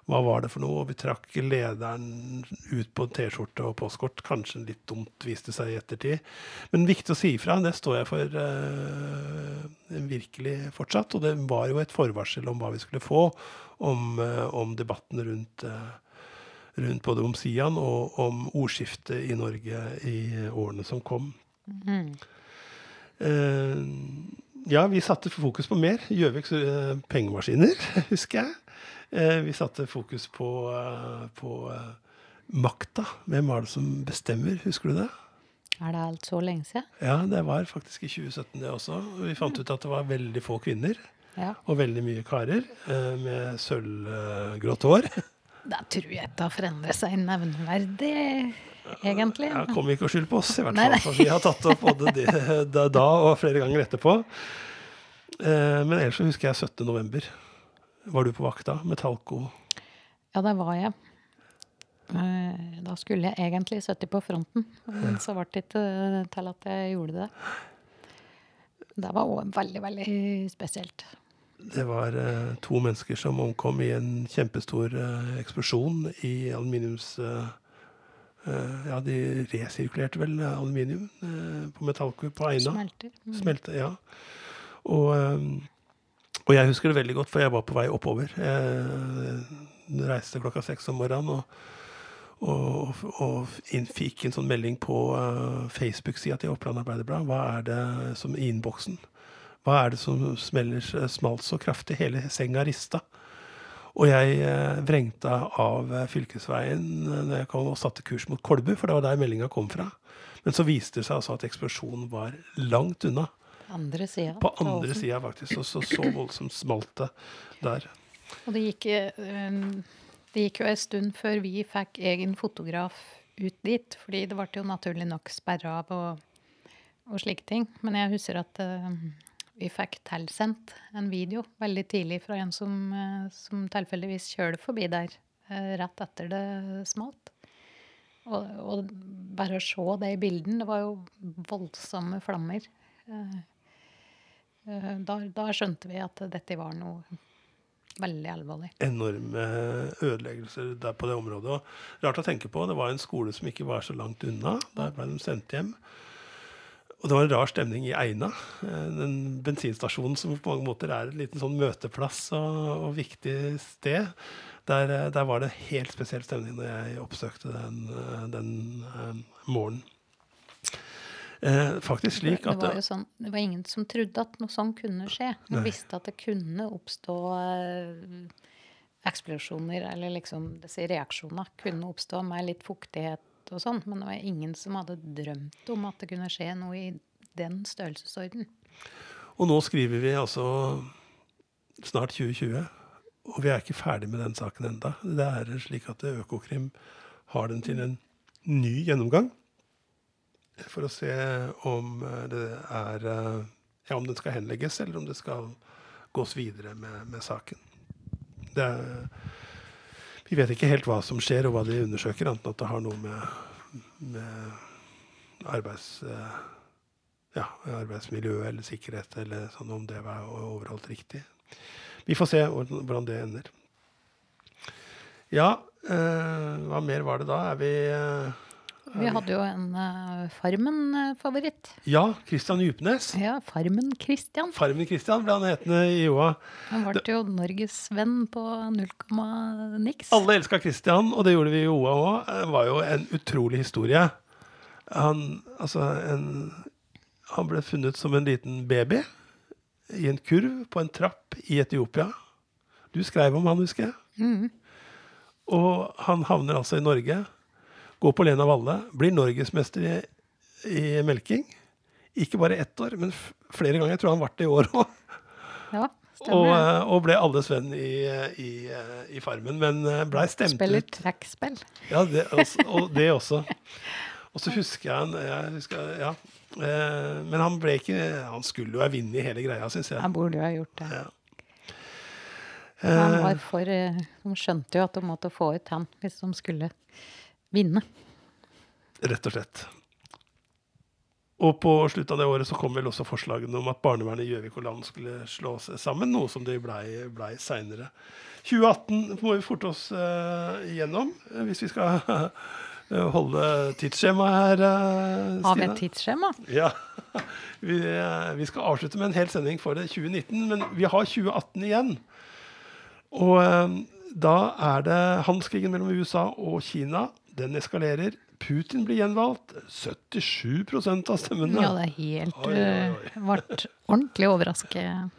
Hva var det for noe? Og vi trakk lederen ut på T-skjorte og postkort. Kanskje litt dumt, viste seg i ettertid. Men viktig å si ifra. Det står jeg for uh, virkelig fortsatt. Og det var jo et forvarsel om hva vi skulle få om, uh, om debatten rundt uh, rundt både om Sian og om ordskiftet i Norge i årene som kom. Mm. Ja, vi satte fokus på mer. Gjøviks pengemaskiner, husker jeg. Eh, vi satte fokus på, på makta. Hvem var det som bestemmer? Husker du det? Er det alt så lenge siden? Ja, det var faktisk i 2017 det også. Vi fant ut at det var veldig få kvinner. Ja. Og veldig mye karer med sølvgrått hår. Da tror jeg det har forandret seg nevneverdig, egentlig. Ja, Kom ikke og skyld på oss, i hvert fall. For vi har tatt opp både det da og flere ganger etterpå. Men ellers så husker jeg 17. november. Var du på vakta med Talco? Ja, det var jeg. Da skulle jeg egentlig sittet på fronten, men så ble det ikke til at jeg gjorde det. Det var òg veldig, veldig spesielt. Det var uh, to mennesker som omkom i en kjempestor eksplosjon i aluminiums... Ja, de resirkulerte vel aluminium på Metallkur på Eina. Smelter. Mm. Smelte, ja. Og, eh, og jeg husker det veldig godt, for jeg var på vei oppover. Jeg reiste klokka seks om morgenen og, og, og fikk en sånn melding på uh, Facebook-sida til Oppland Arbeiderblad. Hva er det som i innboksen? Hva er det som smeller, smalt så kraftig? Hele senga rista. Og jeg eh, vrengte av eh, fylkesveien eh, når jeg kom og satte kurs mot Kolbu, for det var der meldinga kom fra. Men så viste det seg altså at eksplosjonen var langt unna. Andre sida. På andre sida, faktisk. Og så, så voldsomt smalt det der. Og det gikk, eh, det gikk jo en stund før vi fikk egen fotograf ut dit, fordi det ble jo naturlig nok sperra av og, og slike ting. Men jeg husker at uh, vi fikk tilsendt en video veldig tidlig fra en som, uh, som tilfeldigvis kjørte forbi der uh, rett etter det smalt. Og, og bare å se det i bilden Det var jo voldsomme flammer. Eh, Da, da skjønte vi at dette var noe veldig alvorlig. Enorme ødeleggelser der på det området. Og rart å tenke på, det var en skole som ikke var så langt unna. Der ble de sendt hjem. Og det var en rar stemning i Eina, eh, den bensinstasjonen som på mange måter er en liten sånn møteplass og, og viktig sted. Der, eh, der, var det en helt spesiell stemning når jeg oppsøkte den, eh, den morgenen. Eh, faktisk slik det, var sånn, det var ingen som trodde at noe sånt kunne skje. Man Nei. visste at det kunne oppstå eh, eksplosjoner, eller liksom disse reaksjoner kunne oppstå med litt fuktighet og sånn, men det var ingen som hadde drømt om at det kunne skje noe i den størrelsesorden. Og nå skriver vi altså snart 2020, og vi er ikke ferdig med den saken enda. Det er slik at Økokrim har den til en ny gjennomgang for å se om eh, det er eh, Ja, om den skal henlegges, eller om det skal gås videre med, med saken. Det er, vi vet ikke helt hva som skjer, og hva de undersøker, annet enn at det har noe med, med arbeids... eh, ja, arbeidsmiljø eller sikkerhet, eller sånn, om det var overholdt riktig. Vi får se hvordan det ender. Ja, eh, hva mer var det da? Er vi eh, Vi hadde jo en uh, Farmen-favoritt. Ja, Christian Djupnes. Ja, Farmen-Christian. Farmen Christian ble han hetende i Joa. Han ble jo norgesvenn på 0, niks. Alle elska Christian, og det gjorde vi i Joa òg. Det var jo en utrolig historie. Han, altså, en, han ble funnet som en liten baby i en kurv på en trapp i Etiopia. Du skrev om han, husker jeg. Mhm. Og han havner altså i Norge, går på Lena Valle, blir norgesmester i, i melking. Ikke bare ett år, men flere ganger. Jeg tror han ble det i år òg. Ja, Og, stemmer. eh, og ble alles venn i, i, i Farmen, men eh, blei stemt Spiller ut. trekkspill. Ja, det også, og det også. Og så husker jeg han jeg husker, ja. Eh, Men han ble ikke Han skulle jo ha vunnet hele greia, syns jeg. Han burde jo ha gjort det. Ja. Han var for, de skjønte jo at de måtte få ut han hvis de skulle vinne. Rett og slett. Og på slutten av det året så kom vel også forslagene om at barnevernet i Gjøvik og Land skulle slå seg sammen, noe som de blei ble seinere. 2018 må vi forte oss uh, igjennom, eh, hvis vi skal uh, holde tidsskjemaet her. eh, Har vi et tidsskjema? Ja. Vi, vi skal avslutte med en hel sending for 2019, men vi har 2018 igjen. Og da er det handelskrigen mellom USA og Kina. Den eskalerer. Putin blir gjenvalgt. 77% av stemmene. Ja, det er helt Oi, oi, oi. eh, Ble ordentlig overrasket.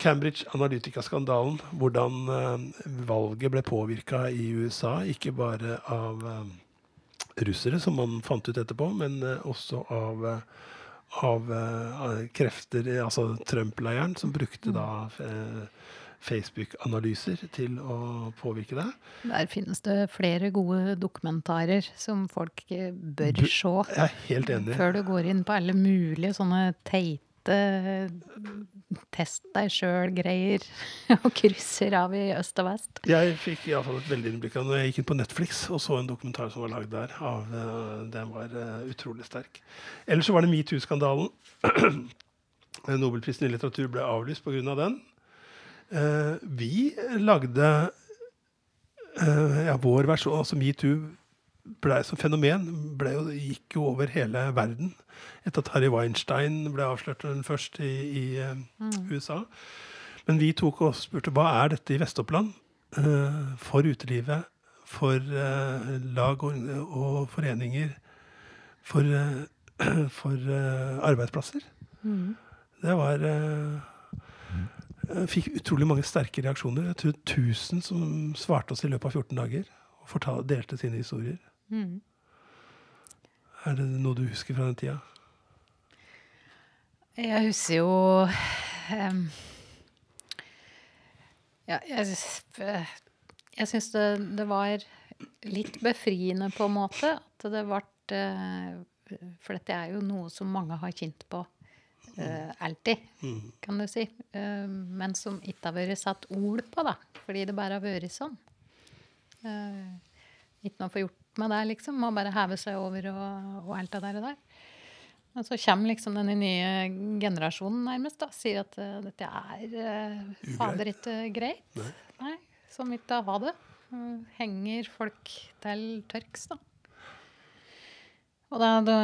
Cambridge Analytica-skandalen. Hvordan eh, valget ble påvirka i USA. Ikke bare av eh, russere, som man fant ut etterpå, men også av, av eh, krefter, altså Trump-leiren, som brukte da eh, Facebook-analyser til å påvirke deg. Der finnes det flere gode dokumentarer som folk bør Bu- se. Jeg er helt enig. Før du går inn på alle mulige sånne teite test deg sjøl-greier og krysser av i øst og vest. Jeg fikk i alle fall et veldig innblikk av når jeg gikk inn på Netflix og så en dokumentar som var lagd der. Av, eh, den var eh, utrolig sterk. Ellers så var det metoo-skandalen. Nobelprisen i litteratur ble avlyst pga. Av den. Eh, vi lagde eh, ja, vår versjon, altså metoo ble som fenomen ble jo, gikk jo over hele verden. Etter at Harry Weinstein ble avslørt den først i, i mm. USA. Men vi tok og spurte hva er dette i Vest-Oppland uh, for utelivet, for uh, lag og, og, foreninger, for, uh, for arbeidsplasser. Mm. Det var fikk utrolig mange sterke reaksjoner. Jeg tror 1000 som svarte oss i løpet av 14 dager og fortal, delte sine historier. Mm. Er det noe du husker fra den tida? Jeg husker jo um, Ja, jeg, jeg syns det, det, var litt befriende på en måte. At det ble uh, For dette er jo noe som mange har kjent på uh, alltid, mm. kan du si. Uh, men som ikke har vært satt ord på, da. Fordi det bare har vært sånn. Uh, ikke noe å få gjort med det, liksom. Må bare heve seg over og, og alt det der. Og der. Og så kommer liksom denne nye generasjonen nærmest da, sier at dette er fader ikke greit. Nei. Nei, Som ikke ha det. Henger folk til tørks, da. Og da, da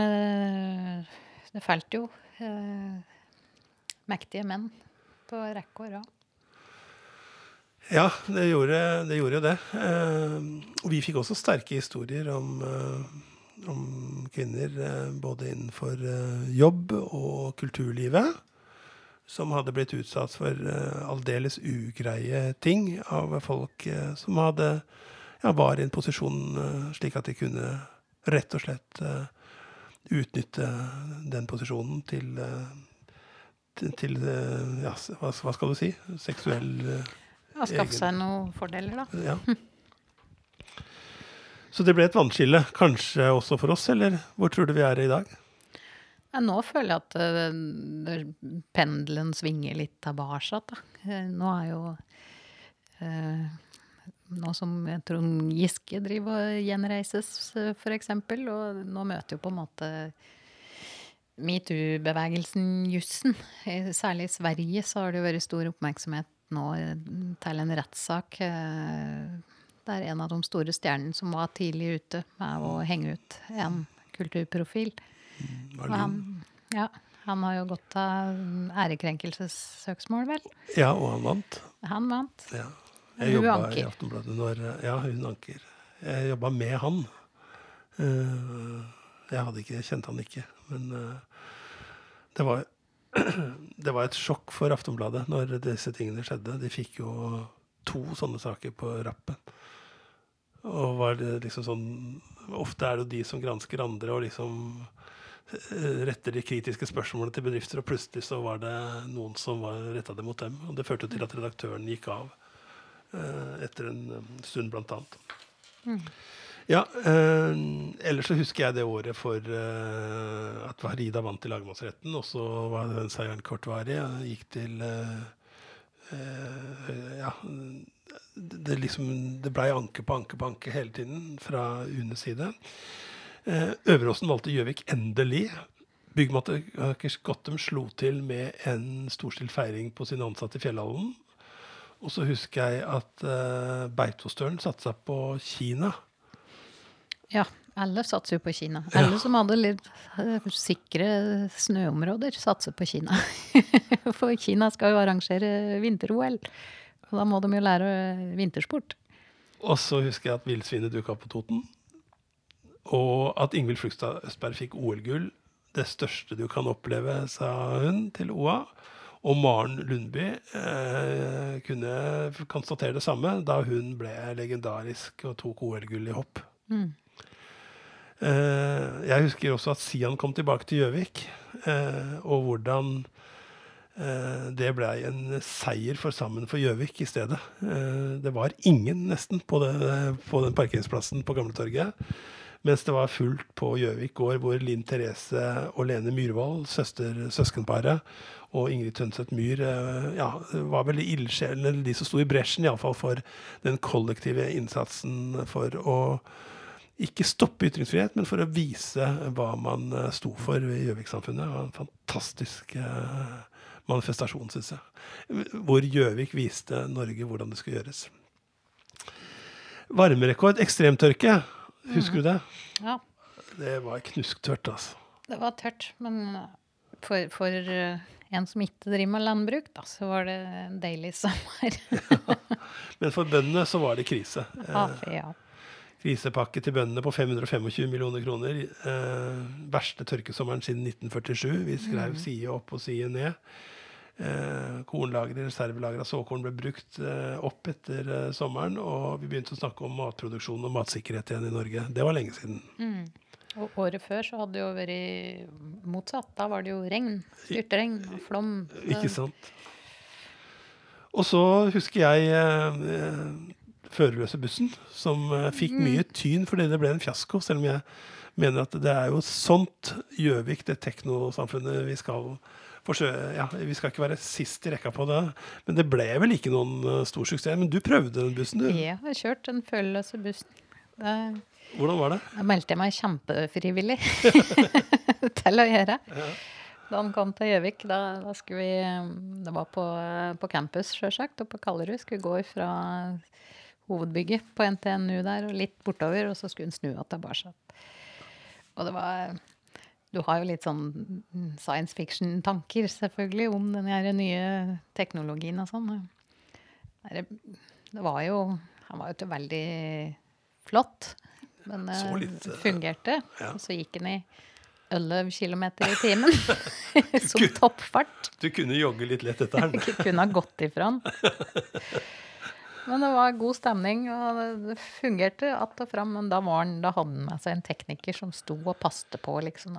Det falt jo uh, mektige menn på rekke og rad. Ja, det gjorde, det gjorde det. vi fikk også sterke historier om om kvinner eh, både innenfor eh, jobb og kulturlivet som hadde blitt utsatt for uh, aldeles ugreie ting av folk uh, som hadde, ja, var i en posisjon uh, slik at de kunne rett og slett utnytte den posisjonen til, til, til ja, hva, skal du si? Seksuell Ja, skaffe seg noen fordeler, da. Ja. Så det ble et vannskille, kanskje også for oss, eller hvor tror du vi er i dag? Ja, nå føler jeg at uh, pendelen svinger litt tilbake. Nå er jo uh, Nå som Trond Giske driver og gjenreises, uh, f.eks., og nå møter jo på en måte metoo-bevegelsen jussen. Særlig i Sverige så har det jo vært stor oppmerksomhet nå til en rettssak det er en av de store stjernene som var tidlig ute med å henge ut en kulturprofil. Mm, han, ja, han har jo gått av ærekrenkelsessøksmål, vel? Ja, og han vant. Han vant. Ja. Jeg jobba i Aftenbladet når Ja, hun anker. Jeg jobba med han. Eh, jeg hadde ikke, kjente han ikke, men eh, det var, det var et sjokk for Aftenbladet når disse tingene skjedde. De fikk jo to sånne saker på rappen. Og var det liksom sånn Ofte er det jo de som gransker andre og liksom eh, retter de kritiske spørsmålene til bedrifter, og plutselig så var det noen som var retta det mot dem. Og det førte til at redaktøren gikk av eh, etter en um, stund, blant annet. Mm. Ja, eh, ellers så husker jeg det året for eh, at Farida vant i lagmannsretten, og så var den seieren kortvarig. Jeg gikk til eh, eh ja, det, liksom, det blei anke på anke på anke hele tiden fra UNEs side. Eh, Øveråsen valgte Gjøvik endelig. Byggmaker Gottem slo til med en storstilt feiring på sine ansatte i Fjellhallen. Og så husker jeg at uh, Beitostølen satsa på Kina. Ja, alle satser jo på Kina. Alle som hadde litt uh, sikre snøområder, satser på Kina. For Kina skal jo arrangere vinter-OL. Og da må de jo lære vintersport. Og så husker jeg at villsvinet dukka på Toten. Og at Ingvild Flugstad Østberg fikk OL-gull. Det største du kan oppleve, sa hun til OA. Og Maren Lundby eh, kunne konstatere det samme da hun ble legendarisk og tok OL-gull i hopp. Mm. Eh, jeg husker også at Sian kom tilbake til Gjøvik, eh, og hvordan Eh, det blei en seier for Sammen for Gjøvik i stedet. Eh, det var ingen, nesten, på, det, på den parkeringsplassen på Gamletorget. Mens det var fullt på Gjøvik gård, hvor Linn Therese og Lene Myhrvold, søskenparet, og Ingrid Tønseth Myhr eh, ja, var vel ildsjelene, de som sto i bresjen iallfall for den kollektive innsatsen for å ikke stoppe ytringsfrihet, men for å vise hva man sto for i Gjøvik-samfunnet. Det var en fantastisk eh, manifestasjon, syns jeg. Hvor Gjøvik viste Norge hvordan det skulle gjøres. Varmerekord, ekstremtørke. Husker du det? Ja, Det var knusktørt, altså. det var tørt. Men for, for eh, en som ikke driver med landbruk, da, så var det en deilig sommer. Men for bøndene så var det krise. Ja, Eh, ja. krisepakke til bøndene på 525 millioner kroner. Eh, verste tørkesommeren siden 1947. Vi skrev side opp og side ned. Eh, kornlagre, reservelagre av såkorn ble brukt eh, opp etter eh, sommeren, og vi begynte å snakke om matproduksjon og matsikkerhet igjen i Norge. Det var lenge siden. Og året før så hadde det jo vært motsatt. Da var det jo regn. Styrtregn og flom. Ikke sant? Og så husker jeg eh, førerløse bussen, som eh, fikk mye tyn fordi det ble en fiasko. Selv om jeg mener at det er jo sånt Gjøvik, det teknosamfunnet vi skal Ja, vi skal ikke være sist i rekka på det, men det ble vel ikke noen eh, stor suksess. Men du prøvde den bussen, du. Jeg har kjørt den førerløse bussen. Det, Hvordan var det? da meldte jeg meg kjempefrivillig til å gjøre. Da han kom til Gjøvik, da, da skulle vi Det var på, på campus, sjølsagt, og på Kallerud. Skulle gå fra hovedbygget på NTNU der og litt bortover, og så skulle han snu igjen tilbake. Og det var Du har jo litt sånn science fiction-tanker, selvfølgelig, om den her nye teknologien og sånn. Det, det var jo Han var jo ikke veldig flott, men Så eh, litt, eh, fungerte. ja. Og så gikk den i 11 km i timen som toppfart. Du kunne jogge litt lett etter den. Kunne ha gått ifra den. Men det var god stemning, og det- det fungerte att og fram. Men da, var han, da hadde han med seg en tekniker som sto og passte på, liksom.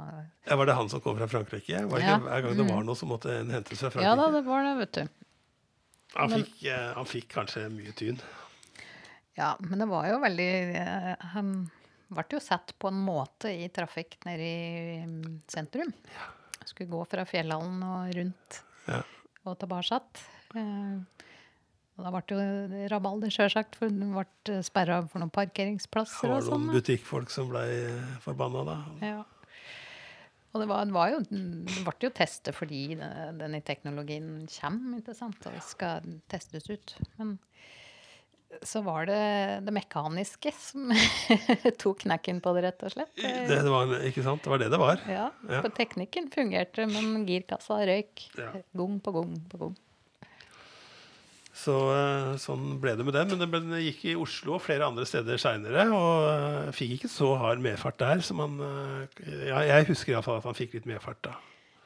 Ja, var det han som kom fra Frankrike? Var det Ja. ikke hver gang det var noe, så måtte en hentes fra Frankrike? Ja da, det var det, vet du. han, fikk, eh, han fikk kanskje mye tyn. Ja, men det var jo veldig eh, Han ble jo sett på en måte i trafikk nede i sentrum. sentrum. Skulle gå fra Fjellhallen og rundt Ja. og tilbake. Eh, og da ble det jo rabalder, sjølsagt, for den ble sperra for noen parkeringsplasser Det var og sånn. noen butikkfolk som ble forbanna da. Ja. Og det, var, det, var jo, det ble jo testet fordi denne teknologien kommer, ikke sant, og skal testes ut. Men så var det det mekaniske som tok knekken på det, rett og slett. Det, det var, ikke sant? Det var det det var. Ja, Ja. for teknikken fungerte, men girkassa røyk. Ja. Gang på gang på gang. Så eh, sånn ble det med det. Men det, gikk i Oslo og flere andre steder seinere. Og eh, fikk ikke så hard medfart der som han eh, ja, Jeg husker iallfall at han fikk litt medfart da.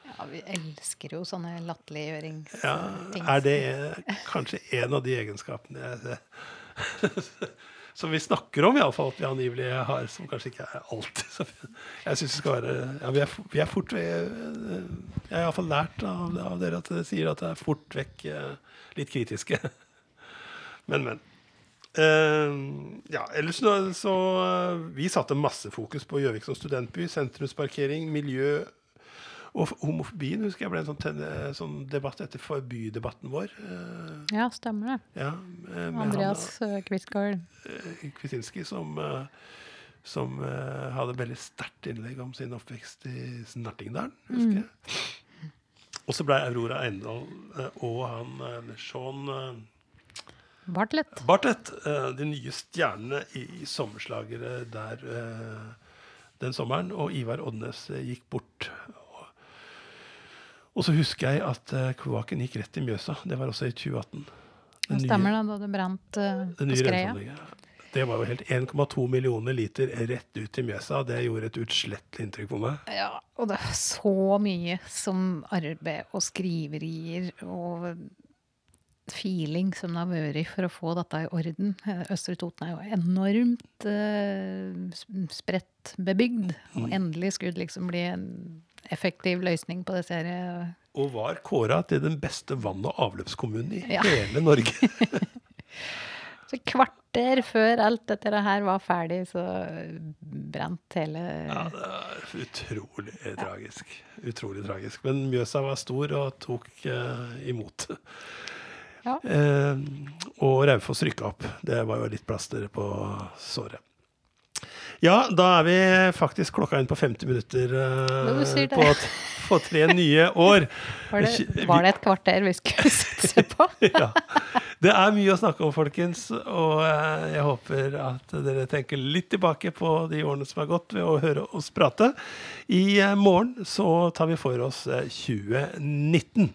Ja, vi elsker jo sånne latterliggjøringsting. Ja, er det kanskje en av de egenskapene jeg, som vi snakker om, iallfall at vi angivelig har, som kanskje ikke er alltid Jeg syns det skal være ja, vi, er, vi er fort ved Jeg har iallfall lært av, av dere at dere sier at det er fort vekk eh, litt kritiske. Men, men. Uh, ja, ellers så, så uh, Vi satte masse fokus på Gjøvik som studentby. Sentrumsparkering, miljø og homofobien husker jeg ble en sånn, tenne, sånn debatt etter forbydebatten vår. eh, Ja, stemmer det. ja, eh, Andreas eh, han, eh, som, som hadde veldig sterkt innlegg om sin oppvekst i Snertingdalen, husker jeg. Og så ble Aurora Eindal og han Sean Bartlett. Bartlett, de nye stjernene i, sommerslagere der den sommeren. Og Ivar Oddnes eh, gikk bort. Og, så husker jeg at uh, kloakken gikk rett i Mjøsa. Det var også i 2018. Det stemmer da, da det brant uh, på skreia. Det var jo helt 1,2 millioner liter rett ut i Mjøsa. Det gjorde et utslettelig inntrykk på meg. Ja, og det er så mye som arbeid og skriverier og feeling som det har vært for å få dette i orden. Østre Toten er jo enormt uh, spredt bebygd, og endelig skulle det liksom bli en effektiv løsning på disse her eh, Og var kåra til den beste vann- og avløpskommunen i Ja. hele Norge. Så kvarter før alt dette her var ferdig, så brant hele Ja, det er utrolig tragisk. Utrolig tragisk. Men Mjøsa var stor og tok uh, imot. Ja. Eh, og Raufoss rykka opp. Det var jo litt plaster på såret. Ja, da er vi faktisk klokka inn på 50 minutter det. på, på tre nye år. Var det, var det et kvarter vi skulle satse på? ja. Det er mye å snakke om, folkens. Og eh, jeg håper at dere tenker litt tilbake på de årene som har gått, ved å høre oss prate. I eh, morgen så tar vi for oss 2019.